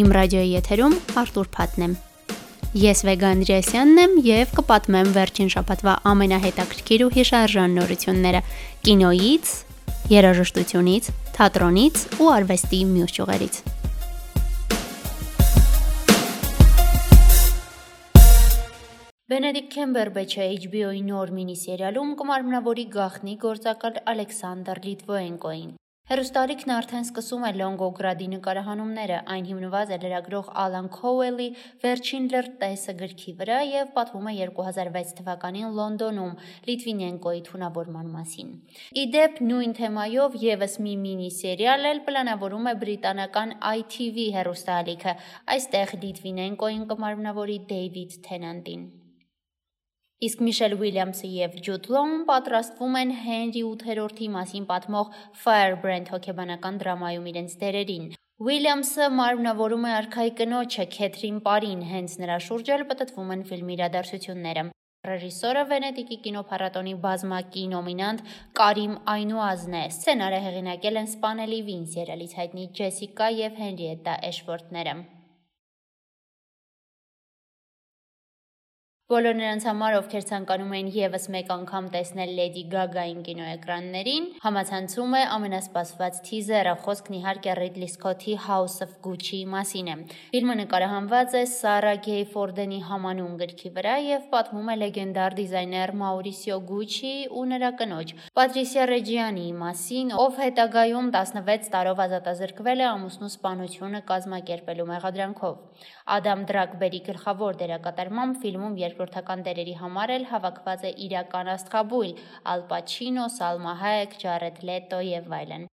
Իմ ռադիոյի եթերում Արտուր Փաթն եմ։ Ես Վեգա Անդրեասյանն եմ եւ կպատմեմ վերջին շաբաթվա ամենահետաքրքիր ու հիշարժան նորությունները կինոյից, երաժշտությունից, թատրոնից ու արվեստի մյուս ճյուղերից։ Բենեդիկտ Քեմբերբեչը HBO-ի նոր մինիսերիալում կմարմնավորի գաղտնի գործակալ Ալեքսանդր Լիտվոենկոին։ Հերոստարիքն արդեն սկսում է Լոնգոգրադի նկարահանումները, այն հիմնված է լրագրող Ալան Քոուելի «Վերջին լրտեսը» գրքի վրա եւ պատմում է 2006 թվականին Լոնդոնում Լիտվինենկոյի թունավորման մասին։ Ի դեպ, նույն թեմայով եւս մի մինի սերիալ էլ պլանավորում է բրիտանական ITV հեռուստաալիքը։ Այստեղ Լիտվինենկոին կմարմնավորի Դեյվիդ Թենանտին։ Իսկ Միշել Ուիլյամսը եւ Ջուդ Լոուն պատրաստվում են Հենրի 8-րդի մասին պատմող Firebrand հոգեբանական դրամայում իրենց դերերին։ Ուիլյամսը մարմնավորում է արքայի կնոջը Քեթրին Պարին, հենց նրա շուրջ էլ պատտվում են ֆիլմի իրադարձությունները։ Ռեժիսորը Վենետիկի կինոփառատոնի բազմակի նոմինանտ Կարիմ Այնուազն է։ Սցենարը հեղինակել են Սպանելի Վինս երելից հայտնի Ջեսիկա եւ Հենրիետա Էշվորթները։ Բոլոր նրանց համար, ովքեր ցանկանում էին եւս մեկ անգամ տեսնել Lady Gaga-ին կինոէկրաններին, համացանցում է ամենասպասված թիզերը։ Խոսքն իհարկե Ridley Scott-ի House of Gucci-ի մասին է։ Ֆիլմը նկարահանված է Gay Forden-ի համանուն գրքի վրա եւ պատմում է լեգենդար դիզայներ Mauricio Gucci ու նրա կնոջ Patricia Reggiani-ի մասին, ով հետագայում 16 տարով ազատազրկվել է ամուսնու սպանությունը կազմակերպելու մեղադրանքով։ Ադամ Դրակբերի գլխավոր դերակատարմամբ ֆիլմում երբ երկրորդական դերերի համար էլ հավաքված է իրական աստղաբույլ՝ Ալ Պաչինո, Սալմա Հայեք, Ջարեդ Լետո եւ այլն։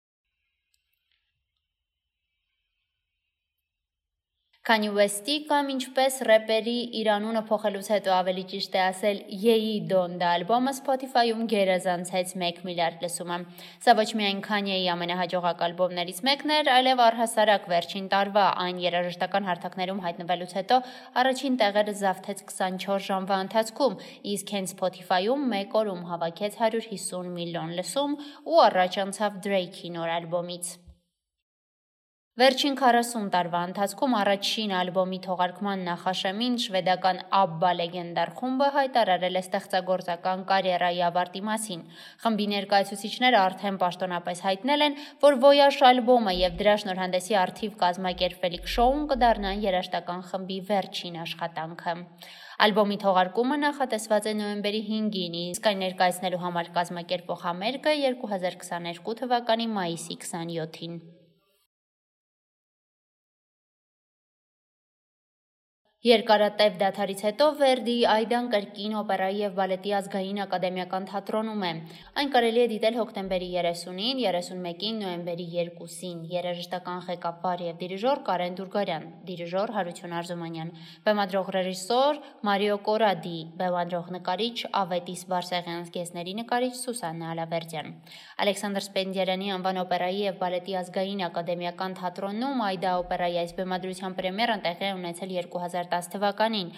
Kanye West-ի կամ ինչպես рэպերի իր անունը փոխելուց հետո ավելի ճիշտ է ասել Ye Donda ալբոմը Spotify-ում գերազանցեց 1 միլիարդ լսումը։ Սա ոչ միայն Kanye-ի ամենահաջողակ ալբոմներից մեկն էր, այլև առհասարակ վերջին տարվա այն երաժշտական հարթակներում հայտնվելուց հետո առաջին տեղերը զավթեց 24 ժամվա ընթացքում, իսկ հենց Spotify-ում մեկ օրում հավաքեց 150 միլիոն լսում ու առաջ անցավ Drake-ի նոր ալբոմից։ Վերջին 40 տարվա ընթացքում առաջին ալբոմի թողարկման նախաշեմին շվեդական ABBA լեգենդար խումբը հայտարարել է ստեղծագործական կարիերայի ավարտի մասին։ Խմբի ներկայացուցիչները արդեն պաշտոնապես հայտնել են, որ Voyage ալբոմը եւ դրա շնորհանդեսի արդիվ կազմակերպվելիք շոուն կդառնան երաժշտական խմբի վերջին աշխատանքը։ Ալբոմի թողարկումը նախատեսված է նոյեմբերի 5-ին, իսկ այն ներկայացնելու համար կազմակերպվող համերգը 2022 թվականի մայիսի 27-ին։ Երկարատև դադարից հետո Վերդիի Այդան կրկին օպերայի եւ բալետի ազգային ակադեմիական թատրոնում է։ Այն կարելի է դիտել հոկտեմբերի 30-ին, 31-ին, նոյեմբերի 2-ին։ Երաժշտական ղեկավար եւ դիրիժոր Կարեն Դուրգարյան, դիրիժոր Հարություն Արզումանյան, բեմադրող ռեժիսոր Մարիո Կորադի, բեմադրող նկարիչ Ավետիս Բարսեղյան, զգեստների նկարիչ Սուսաննա Ալավերդյան։ Ալեքսանդր Սպենդիարյանի անվան օպերայի եւ բալետի ազգային ակադեմիական թատրոնում Այդա օպերայի այս բեմադրության պրեմիերան տեղի ունեցել 2000 2010 թվականին,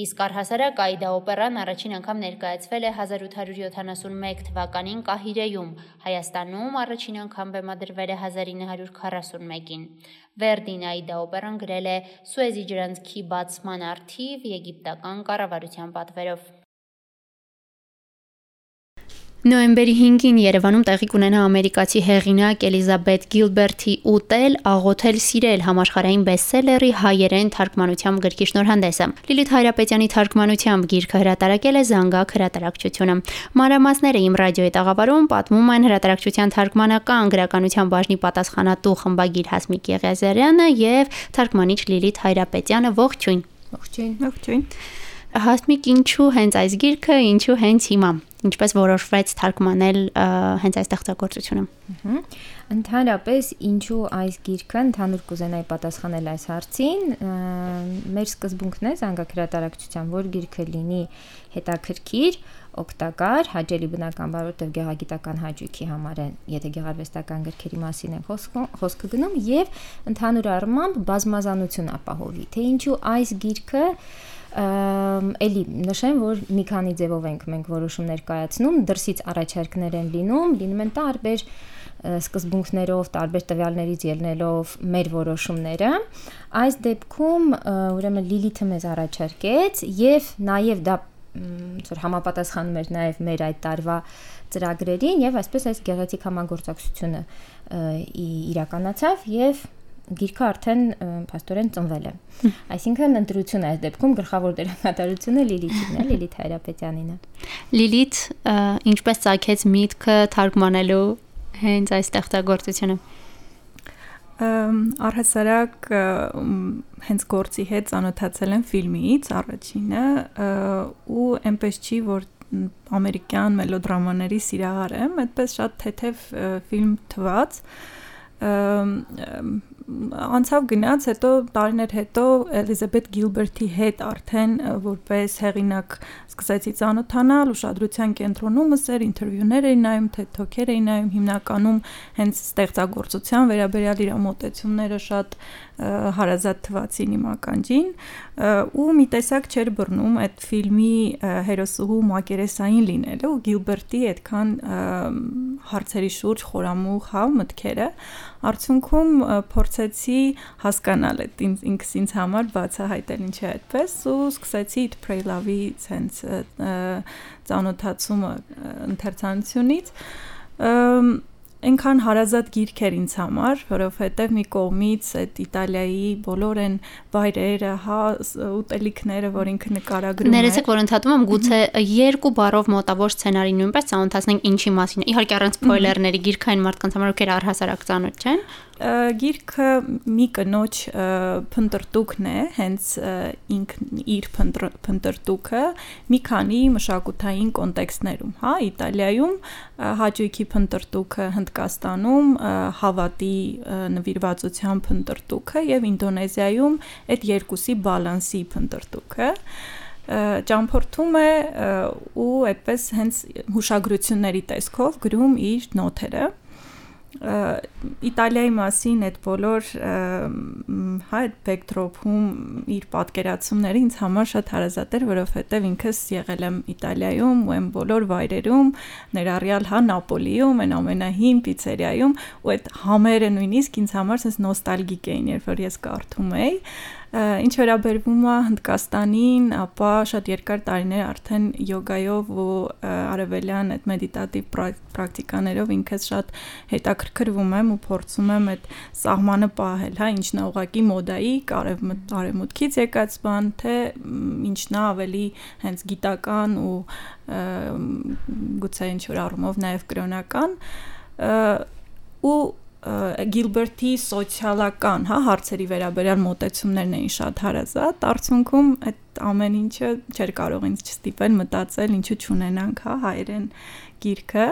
իսկ առհասարակ Այդա օպերան առաջին անգամ ներկայացվել է 1871 թվականին Կահիրեում, Հայաստանում առաջին անգամ բեմադրվել է 1941-ին։ Վերդին Այդա օպերան գրել է Սուեզի ջրանցքի բացման արթիվ եգիպտական կառավարության պատվերով։ Նոյեմբերի 5-ին Երևանում տեղի կունենա ամերիկացի հեղինակ Էլիզաբեթ Գիլբերթի «Ուտել, աղոթել, սիրել» համաշխարհային բեսթսելերի հայերեն թարգմանությամբ գրքի շնորհանդեսը։ Լիլիթ Հայրապետյանի թարգմանությամբ գիրքը հրատարակել է Զանգակ հրատարակչությունը։ Մանրամասները իմ ռադիոյի տաղավարում պատմում են հրատարակչության թարգմանական գրականության բաժնի պատասխանատու խմբագիր Հասմիկ Եղիազարյանը եւ թարգմանիչ Լիլիթ Հայրապետյանը։ Ողջույն։ Ողջույն։ Ողջույն։ Հասմիկ, ինչու հենց այս գիրքը, ինչու հենց հիմա ինչպես որոշվեց թարգմանել հենց այս ստեղծագործությունը։ Ընդհանրապես ինչու այս գիրքը ընդհանուր կուզենայի պատասխանել այս հարցին, մեր սկզբունքն է զանգակրատարակչության, որ գիրքը լինի հետաքրքիր, օգտակար, հաճելի բնական որովհետև գեղագիտական հաճույքի համար են, եթե գեղարվեստական գրքերի մասին է խոսքը գնում եւ ընդհանուր առմամբ բազմազանություն ապահովի, թե ինչու այս գիրքը էլի նշեմ, որ մի քանի ձևով ենք մենք որոշումներ կայացնում, դրսից առաջարկներ են լինում, լինում են տարբեր սկզբունքներով, տարբեր տվյալներից ելնելով մեր որոշումները։ Այս դեպքում ուրեմն Լիլիթը մեզ առաջարկեց եւ նաեւ դա որ համապատասխանում էր նաեւ մեր այդ տարվա ծրագրերին եւ այսպես այս գեղեցիկ համագործակցությունը իրականացավ եւ գիրքը արդեն փաստորեն ծնվել է։ Այսինքն ընտրությունը այս դեպքում գլխավոր դերակատարությունը Լիլիթին է, Լիլիթ Հայրապետյանին է։ Լիլիթ ինչպես ցակեց միտքը թարգմանելու հենց այս ստեղծագործությունը առհասարակ հենց գործի հետ ծանոթացել եմ ֆիլմից առաջինը ու այնպես չի որ ամերիկյան մելոդրամաների սիրահար եմ, այդպես շատ թեթև ֆիլմ թված անցավ գնաց, հետո տարիներ հետո Էլիզաբետ Գիլբերթի հետ արդեն որպես հեղինակ սկսեցի ծանոթանալ, ուշադրության կենտրոնումս էր, ինտերվյուներ էի նայում, TED Talk-եր էի նայում, հիմնականում հենց ստեղծագործության վերաբերյալ իր մոտեցումները շատ հարազատ թվացին իմ ականջին ու մի տեսակ չէր բռնում այդ ֆիլմի հերոսուհու մակերեսային լինելը ու Գիլբերտի այդքան հարցերի շուրջ խորամուխ հա մտքերը արդյունքում փորձեցի հասկանալ այդ ինքս ինձ համար բացահայտել ինչի այդպես ու սկսեցի It Pray Love-ի sense ծանոթացումը ընթերցանությունից այնքան հարազատ գիրք էր ինձ համար, որովհետև մի կողմից այդ Իտալիայի բոլոր այն վայրերը, հա, ուտելիքները, որ ինքը նկարագրում է։ Ներեցեք, որ ընդհատում եմ, գուցե երկու բառով մոտավոր սցենարի նույնպես ծանոթացնենք ինչի մասին։ Իհարկե առանց սփոյլերների գիրքային մարդկանց համար ովքեր առհասարակ ծանոթ չեն գիրքը մի կնոջ փնտրտուքն է, հենց ինք իր փնտրտուքը մի քանի մշակութային կոնտեքստներում, հա, Իտալիայում հաճույքի փնտրտուքը, Հնդկաստանում հավատի նվիրվածության փնտրտուքը եւ Ինդոնեզիայում այդ երկուսի բալանսի փնտրտուքը ճամփորդում է ու այդպես հենց հուշագրությունների տեսքով գրում իր նոթերը Իտալիայի մասին այդ բոլոր հա այդ բեքդրոփում իր պատկերացումները ինձ համար շատ հարազատ էր, որովհետև ինքս եղել եմ Իտալիայում ու այն բոլոր վայրերում, ներառյալ հա Նապոլիում, այն ամենահին պիցերիայում, ու այդ համերը նույնիսկ ինձ համար sense նոստալգիկ էին, երբ որ ես կարդում էի Ինչ վերաբերվում է Հնդկաստանին, ապա շատ երկար տարիներ արդեն յոգայով ու արևելյան այդ մեդիտատիվ պրակտիկաներով ինքս շատ հետաքրքրվում եմ ու փորձում եմ այդ սահմանը պահել, հա, ինչն է ուղակի մոդայի, արևմուտքից եկած բան, թե ինչն է ավելի հենց գիտական ու գուցե ինչ որ առումով նաև կրոնական ու Գիլբերտի սոցիալական, հա, հարցերի վերաբերյալ մոտեցումներն էին շատ հարազատ, արդյունքում այդ ամեն ինչը չէր կարող ինձ չստիպել մտածել ինչու չունենանք, հա, հայերեն գիրքը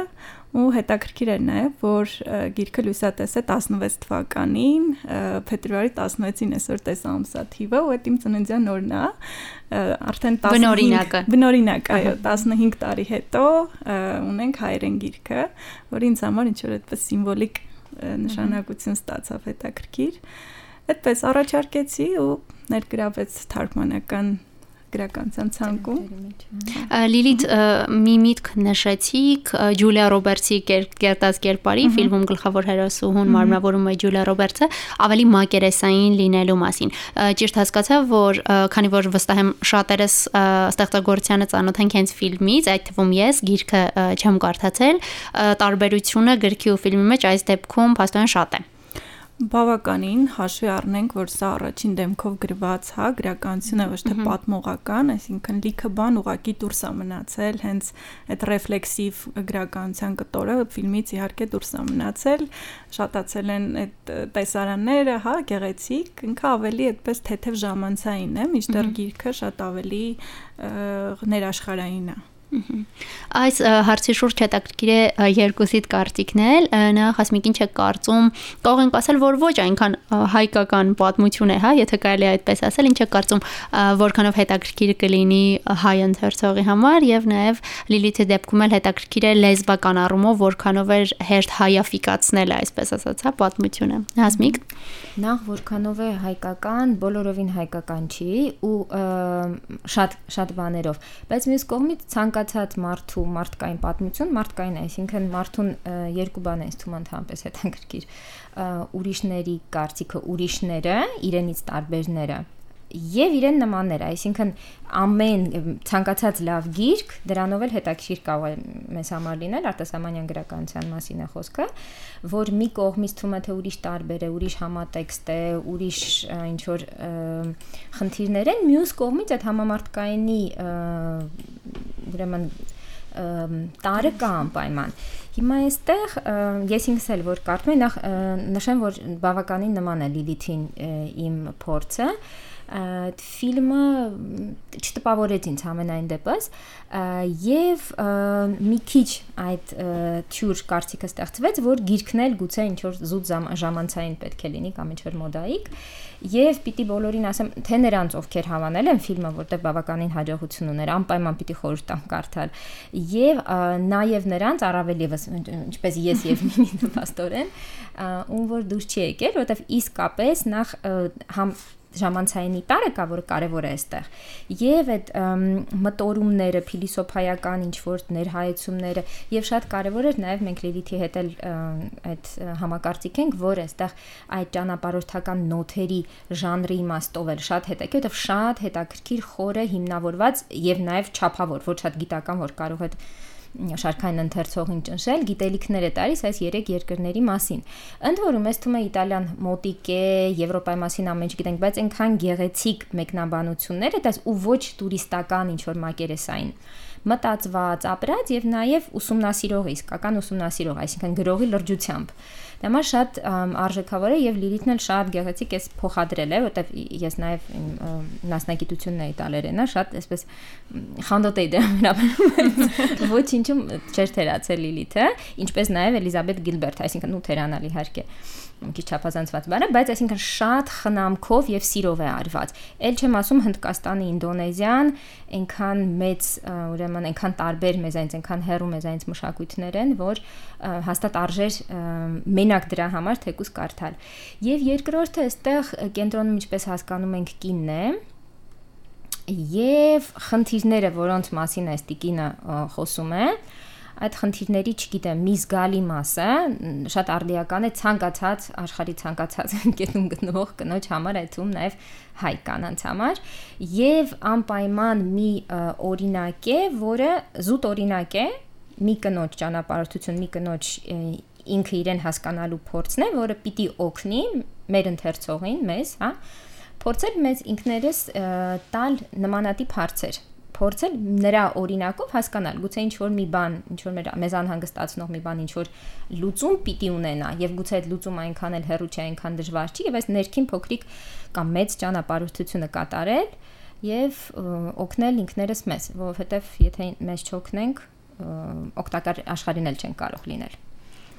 ու հետաքրքիր էր նաև որ գիրքը լույսատես է 16 թվականին փետրվարի 16-ին այսօր տեսա ամսա թիվը ու այդ իմ ծննդյան օրն է արդեն 15 բնորինակը բնորինակ այո 15 տարի հետո ունենք հայերեն գիրքը որ ինձ համար ինչ որ այդպես սիմվոլիկ նշանակություն ստացավ հետաքրքիր։ Այդպես առաջարկեցի ու ներգրավեց թարգմանական գրականության ցանկում։ Լիլիթ մի միտք նշեցիք Ջուլիա Ռոբերտսի կերտած կերպարի ֆիլմում գլխավոր հերոսուհուն մարմնավորում է Ջուլիա Ռոբերտսը ավելի մակերեսային լինելու մասին։ Ճիշտ հասկացա, որ քանի որ վստահ եմ շատերս ստեղծագործությանը ծանոթ ենք հենց ֆիլմից, այդ թվում ես գիրքը չեմ կարդացել, տարբերությունը գրքի ու ֆիլմի մեջ այս դեպքում փաստորեն շատ է բավականին հաշվի առնենք, որ սա առաջին դեմքով գրված, հա, գրականություն է ոչ թե պատմողական, այսինքն լիքը բան ուղակի դուրս է մնացել, հենց այդ ռեֆլեքսիվ գրականության կտորը ֆիլմից իհարկե դուրս է մնացել, շատացել են այդ տեսարանները, հա, գեղեցիկ, ինքը ավելի այդպես թեթև ժամանցային է, մինչդեռ գիրքը շատ ավելի ներաշխարային է Այս հարցի շուրջ հետաքրքիր է երկուսիդ կարծիքնել, նախ ասմիկ ինչ է կարծում, կարող ենք ասել, որ ոչ այնքան հայկական պատմություն է, հա, եթե կարելի է այդպես ասել, ինչ է կարծում, որքանով հետաքրքիր կլինի հայ ընթերցողի համար եւ նաեւ Լիլիթի դեպքում էլ հետաքրքիր է լեզվական առումով, որքանով է հերթ հայաֆիկացնել, այսպես ասած, հա, պատմությունը։ Հասմիկ Նախ որքանով է հայկական, բոլորովին հայկական չի ու շատ շատ բաներով, բայց մյուս կողմից ցանկացած մարդու մարդկային պատմություն մարդկային է, այսինքն մարդուն երկու բան է թվում ընդհանրապես հետաքրքիր. ուրիշների կարծիքը, ուրիշները, իրենից տարբերները եւ իրեն նմանները, այսինքն ամեն ցանկացած լավ գիրք դրանով էլ հետաքրիր կարող է մեզ համար լինել արտասահմանյան գրականության մասին է խոսքը, որ մի կողմից թվում է թե ուրիշ տարբեր է, ուրիշ համատեքստ է, ուրիշ ինչ որ խնդիրներ են, մյուս կողմից այդ համամարտկայինի ուրեմն տարը կա անպայման։ Հիմա այստեղ ես ինքս էլ որ կարդում եմ նախ նշեմ որ բավականին նման է Լիլիթին իմ փորձը, ֆիլմը չտպավորեց ինձ ամենայն դեպս եւ մի քիչ այդ թյուր կարծիքը ստեղծվեց որ գիրքն էլ գուցե ինչ որ զուտ ժամանցային պետք է լինի կամ ինչ որ մոդայիկ եւ պիտի բոլորին ասեմ թե նրանց ովքեր հավանել են ֆիլմը որտեղ բավականին հաջողություն ուներ անպայման պիտի խորհուրդ տամ կարդալ եւ նաեւ նրանց առավել եւս ինչպես ես եւ միմին նպաստորեն ում որ դուրս չի եկել որտեղ իսկապես նախ համ ժամանցայինի տարը կա, որը կարևոր է այստեղ։ Եվ այդ մտորումները, փիլիսոփայական ինչ որ ներհայեցումները եւ շատ կարևոր էր նաեւ մենք Լիլիթի հետ էլ այդ համակարծիք ենք, որ այստեղ այդ ճանապարհորդական նոթերի ժանրի իմաստով էլ շատ հետաքրքիր, որովհետեւ շատ հետաքրքիր խորը հիմնավորված եւ նաեւ չափավոր, ոչ շատ գիտական, որ կարող է շարքային ընթերցողին ճնշել, գիտելիքներ է տալիս այս երեք երկրների մասին։ Ընդ որում, ես թվում է Իտալիան մոտիկ է, Եվրոպայի մասին ամեն ինչ գիտենք, բայց այնքան գեղեցիկ մեկնաբանություններ է դաս ու ոչ տուրիստական ինչ որ մակերեսային մտածված, ապրած եւ նաեւ ուսումնասիրող, իսկական ուսումնասիրող, այսինքն գրողի լրջությամբ։ Դա համար շատ արժեքավոր է եւ Լիլիթն էլ շատ գեղեցիկ էս փոխադրել է, որտեվ ես նաեւ մասնագիտությունն էի իտալերենա, շատ այսպես խանդոտ էի դրամերաբերում։ Ոչինչում չէր թերացել Լիլիթը, ինչպես նաեւ Էլիզաբետ Գիլբերտ, այսինքն ու թերանալի իհարկե մի քիչ չափազանցված բան է, բայց այսինքն շատ խնամքով եւ սիրով է արված։ Էլ չեմ ասում Հնդկաստանի, Ինդոնեզիան, այնքան մեծ, ուրեմն այնքան տարբեր մեզ այնց, այնքան հեռու մեզ այնց մշակույթներ են, որ հաստատ արժեր մենակ դրա համար թեկուս կարդալ։ Եվ երկրորդը այստեղ կենտրոնում ինչպես հասկանում ենք կինն է, եւ խնդիրները, որոնց մասին այս տիկինը խոսում է, այդ խնդիրների, չգիտեմ, մի զգալի մասը շատ արդիական է ցանկացած աշխարհի ցանկացած կետում գտնվող կնոջ համար, այդում նաև հայ կանանց համար եւ անպայման մի օրինակ է, որը զուտ օրինակ է մի կնոջ ճանապարհորդություն, մի կնոջ ինքը իրեն հասկանալու փորձն է, որը պիտի օգնի մեր ընթերցողին, մեզ, հա, փորձել մեզ ինքներս տալ նմանատիպ հարցեր փորձել նրա օրինակով հասկանալ, գուցե ինչ որ մի բան, ինչ որ մեզ անհանգստացնող մի բան, ինչ որ լուծում պիտի ունենա, եւ գուցե այդ լուծումը այնքան էլ հեռու չէ, այնքան դժվար չի, եւ այս ներքին փոքրիկ կամ մեծ ճանապարհորդությունը կատարել եւ օգնել ինքներս մեզ, որովհետեւ եթե մեզ չօգնենք, օգտակար աշխարհին էլ չեն կարող լինել։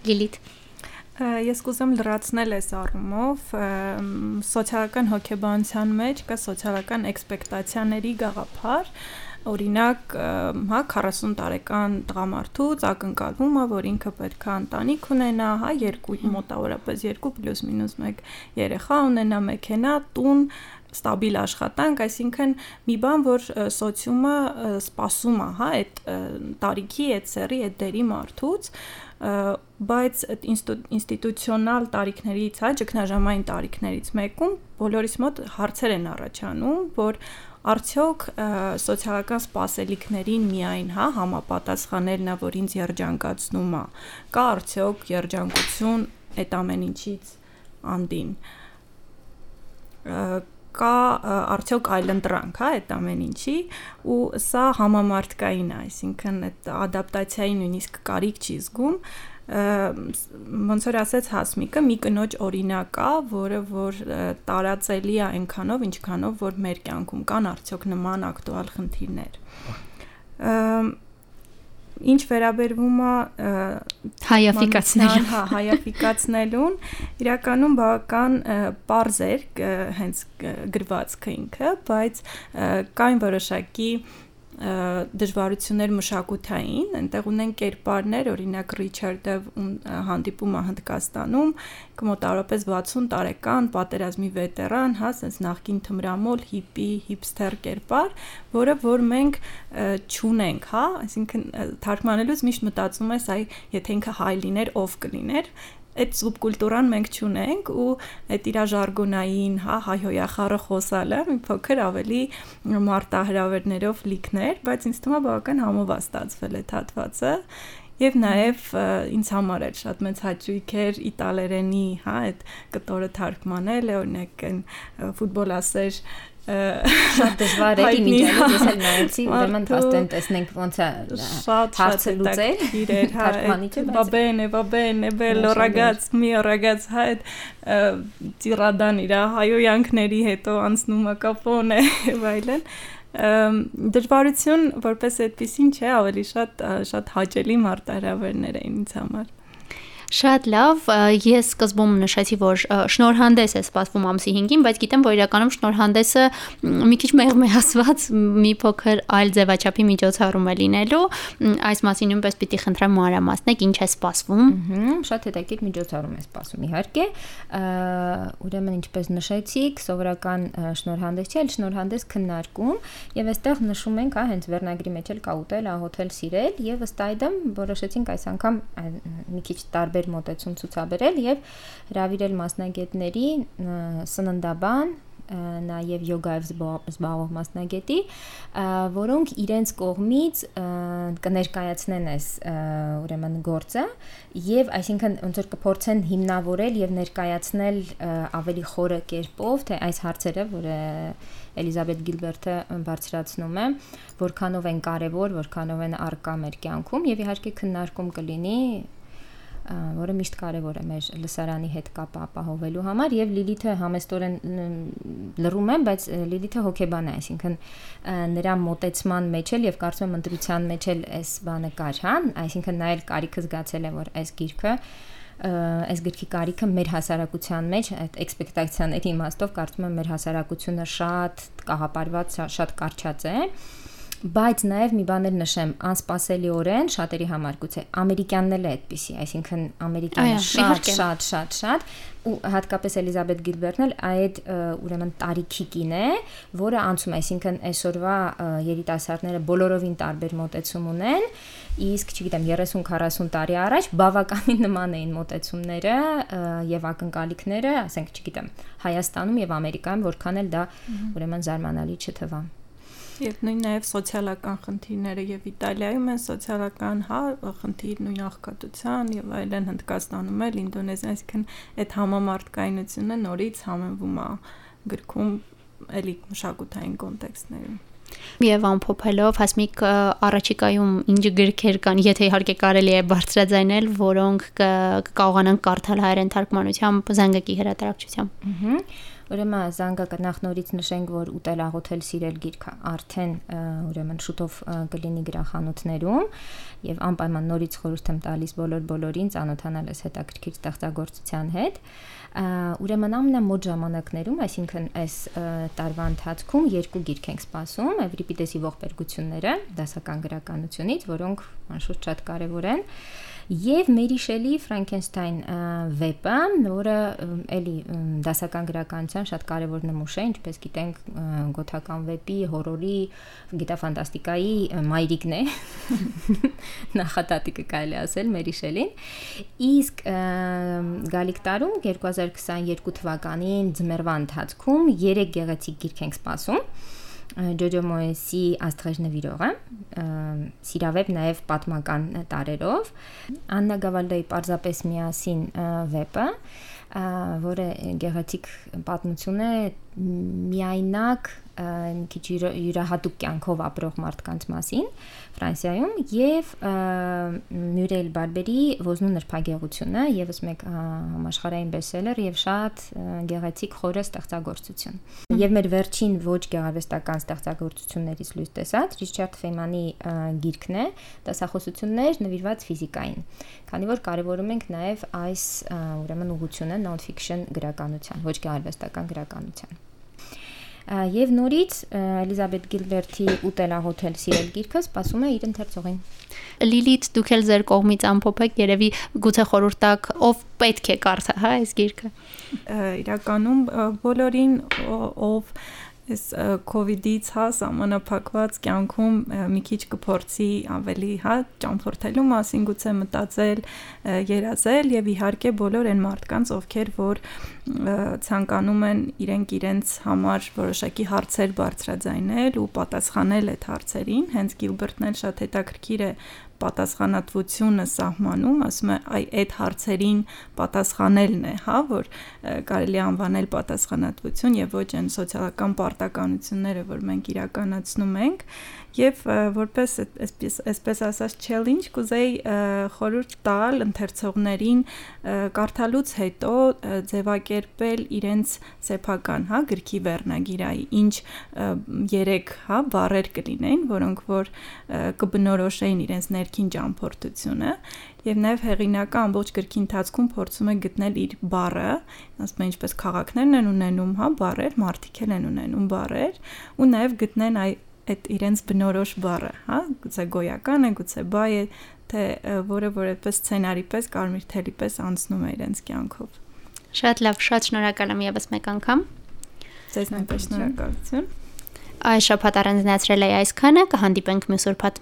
Լիլիթ Ես կուզեմ լրացնել այս առումով սոցիալական հոգեբանության մեջ կա սոցիալական էքսպեկտացիաների գաղափար, օրինակ, հա 40 տարեկան տղամարդուց ակնկալվում է, որ ինքը պետք է ընտանիք ունենա, հա, երկու մոտավորապես 2 + 1 երեխա ունենա, մեքենա, տուն, ստաբիլ աշխատանք, այսինքն մի բան, որ սոցիումը սпасում է, հա, այդ տարիքի, այդ սերի, այդ դերի մարդուց, բայց այդ ինստիտուցիոնալ տարիքներից, հա, ճգնաժամային տարիքներից մեկում բոլորիս մոտ հարցեր են առաջանում, որ արդյոք սոցիալական սպասելիքներին միայն հա համապատասխանելն է, որ ինձ երջանկացնում է, կա արդյոք երջանկություն այդ ամեն ինչից անդին կա արդյոք այլընտրանք, հա, այդ ամեն ինչի ու սա համամարտկային է, այսինքն այդ ադապտացիայի նույնիսկ կարիք չի զգում, ոնց որ ասեց Հասմիկը, մի կնոջ օրինակ կա, որը որ տարածելի է այնքանով, ինչքանով որ մեր կյանքում կան արդյոք նման ակտուալ խնդիրներ։ Ինչ վերաբերվում է հայաֆիկացնելուն, հա, հայաֆիկացնելուն, իրականում բավական པարզ էր հենց գրվածքը ինքը, բայց կային որոշակի դժվարություններ մշակութային, այնտեղ ունեն կերպարներ, օրինակ Ռիչարդը հանդիպում է Հնդկաստանում, կմոտարապես 60 տարեկան պատերազմի վետերան, հա, sense նախկին թմրամոլ, հիպի, հիփստեր կերպար, որը որ մենք ճունենք, հա, այսինքն թարգմանելուց միշտ մտածում ես, այ եթե ինքը հայ լիներ, ով կլիներ, այդ սուբկուլտուրան մենք ճունենք ու այդ իր ժարգոնային, հա, հայհոյախառը խոսալը մի փոքր ավելի մարտահրավերներով լիքներ, բայց ինձ թվում է բավական համովա ստացվել է հատվածը Եվ նաև ինձ համար էլ շատ մեծ հաճույք էր իտալերենի, հա, այդ կտորը թարգմանել, օրինակ այն ֆուտբոլասեր շատ դժվար է իմիջիալը ես էլ նայեցի ուրեմն աստեն տեսնենք ոնց է հարցը լուծել իրեր հա va bene va bene bello ragazzi mio ragazzi հա այդ տիրադան իր հայոյանքների հետո անցնում է կապոնե եւ այլն դժվարություն որպես այդպեսին չէ ավելի շատ շատ հաճելի մարտահրավերներ էին ինձ համար Շատ լավ, ես սկզբում նշեցի, որ շնորհանդես է սպասվում ամսի 5-ին, բայց գիտեմ, որ իրականում շնորհանդեսը մի քիչ մեղմեհասված մի փոքր այլ ձևաչափի միջոցառում է լինելու։ Այս մասին նույնպես պիտի խնդրեմ մանրամասնեք, ինչ է սպասվում։ Շատ հետաքրքիր միջոցառում է սպասվում, իհարկե։ Ուրեմն ինչպես նշեցիք, սովորական շնորհանդես չէ, այլ շնորհանդես քննարկում, եւ այստեղ նշում ենք, հա, հենց վերնագրի մեջ էլ կա ուտել, ահոթել, սիրել, եւ ըստ այդմ որոշեցինք այս անգամ մի քիչ տարբեր տարբեր մոտեցում ցուցաբերել եւ հravirել մասնագետների սննդաբան նաև յոգայով զբաղվող մասնագետի, որոնք իրենց կողմից կներկայացնեն այս ուրեմն գործը եւ այսինքն ոնց որ կփորձեն հիմնավորել եւ ներկայացնել ավելի խորը կերպով թե այս հարցերը, որը Էլիզաբետ Գիլբերտը բարձրացնում է, որքանով են կարևոր, որքանով են արկա մեր կյանքում եւ իհարկե քննարկում կլինի որը միշտ կարևոր է մեր լսարանի հետ կապը ապահովելու համար եւ Լիլիթը համեստորեն լռում եմ, բայց Լիլիթը հոգեբան է, այսինքն նրա մոտեցման մեջ էլ եւ կարծում եմ ընտրության մեջ էլ այս բանը կար, հա, այսինքն նա էլ կարիքը զգացել է, որ այս գիրքը այս գրքի կարիքը մեր հասարակության մեջ այդ էքսպեկտացիաների իմաստով կարծում եմ մեր հասարակությունը շատ կահապարված, շատ կարճած է բայց նաև մի բան էլ նշեմ, անսպասելիորեն շատերի համար գուցե ամերիկյանն էլ է այդպեսի, այսինքն ամերիկյանը շատ շատ շատ շատ ու հատկապես Էլիզաբետ Գիլբերտն էլ այդ ուրեմն տարիքի կին է, որը անցում է, այսինքն այսօրվա երիտասարդները բոլորովին տարբեր մոտեցում ունեն, իսկ չգիտեմ 30-40 տարի առաջ բավականին նման էին մոտեցումները եւ ակնկալիքները, ասենք չգիտեմ, Հայաստանում եւ Ամերիկայում որքան էլ դա ուրեմն զարմանալի չթվա։ Եվ նույն նաև սոցիալական խնդիրները եւ Իտալիայում են սոցիալական, հա, խնդիր նույն աղքատության եւ այլն Հնդկաստանում էլ, Ինդոնեզիա, այսինքն այդ համամարտկայնությունը նորից համեմվում է գրքում էլի մշակութային կոնտեքստներում։ Եվ ամփոփելով հասմիկ առաջիկայում ինչ գրքեր կան, եթե իհարկե կարելի է բարձրաձայնել, որոնք կկարողանան կարդալ հայերեն թարգմանությամբ զանգակի հրատարակչությամբ։ Ահա Ուրեմն զանգակը նախ նորից նշենք, որ ուտել աղոթել սիրել գիրքը արդեն ուրեմն շուտով կլինի գրախանութներում եւ անպայման նորից խորհուրդ եմ տալիս բոլոր բոլորին ծանոթանալ այս հետաքրքիր ստեղծագործության հետ ուրեմն ամենամոտ ժամանակներում, այսինքն այս տարվա ընթացքում երկու գիրք ենք սպասում, Էվրիպիդեսի ողբերգությունները դասական գրականությունից, որոնք անշուշտ շատ կարևոր են եւ Մերի Շելի Ֆրանկենստայն վեպը, որը էլի դասական գրականության շատ կարևոր նմուշ է, ինչպես գիտենք, գոթական վեպի, հորորի, գիտաֆանտաստիկայի մայրիկն է։ Նախատատիկը կարելի ասել Մերի Շելին։ Իսկ գալիք տարում 2022 թվականին ձմեռվա ընթացքում 3 գեղեցիկ գիրք ենք սպասում Ջոջո Մոեսի Աստղեր նվիրողը, սիրավեպ նաև պատմական տարերով, Աննա Գավալդոյի Պարզապես միասին վեպը, որը գեղեցիկ պատմություն է միայնակ մի քիչ յուրահատուկ կյանքով ապրող մարդկանց մասին Ֆրանսիայում եւ Մյուրել Բարբերի ոզնու նրբագեղությունը եւս մեկ համաշխարհային բեսելեր եւ շատ գեղեցիկ խորը ստեղծագործություն։ Եվ մեր վերջին ոչ գեղարվեստական ստեղծագործություններից լույս տեսած Ռիչարդ Ֆեյմանի գիրքն է դասախոսություններ նվիրված ֆիզիկային։ Քանի որ կարևորում ենք նաեւ այս ուրեմն ուղությունը non-fiction գրականության, ոչ գեղարվեստական գրականության եւ նորից Էլիզաբետ Գիլբերտի Ուտելահոթել սիրել գիրքը սպասում է իր ընթերցողին։ Լիլիթ դուք էլ ձեր կողմից ամփոփեք, երևի գուցե խորհուրդակ ով պետք է կարդա, հա, այս գիրքը։ Իրականում բոլորին ով այս կոവിഡ്ից հա սահմանափակված կյանքում մի քիչ կփորձի ավելի հա ճամփորդելու մասին գուցե մտածել, երազել եւ իհարկե բոլոր այն մարդկանց, ովքեր որ ցանկանում են իրենք իրենց համար որոշակի հարցեր բարձրաձայնել ու պատասխանել այդ հարցերին, հենց Գիլբերտն էլ շատ հետաքրքիր է պատասխանատվությունը սահմանում, ասում է, այ այդ հարցերին պատասխանելն է, հա, որ կարելի անվանել պատասխանատվություն եւ ոչ այն սոցիալական պարտականությունները, որ մենք իրականացնում ենք, եւ որպես այսպես այսպես ասած challenge կուզեի խորհուրդ տալ ընթերցողներին կարդալուց հետո ձևակերպել իրենց սեփական, հա, գրքի վերնագիրայի, ինչ 3, հա, բառեր կլինեն, որոնք որ կբնորոշեին իրենց ներքին ճամփորդությունը եւ նաեւ հեղինակը ամբողջ գրքի ընթացքում փորձում է գտնել իր բառը, ասում են ինչպես քաղաքներն են ունենում, հա, բառեր, մարդիկ են ունենում բառեր ու նաեւ գտնեն այ այդ իրենց բնորոշ բառը, հա, գուցե գոյական է, գուցե բայ է, թե որը որ այդպես սցենարի պես, կարմիր թելի պես անցնում է իրենց կյանքով։ Շատ լավ, շատ շնորհակալ եմ եւս մեկ անգամ։ Ձեզ նույնպես շնորհակալություն։ Այս շփատ առանձնացրել էի այսքանը, կհանդիպենք մյուս ուրբաթ։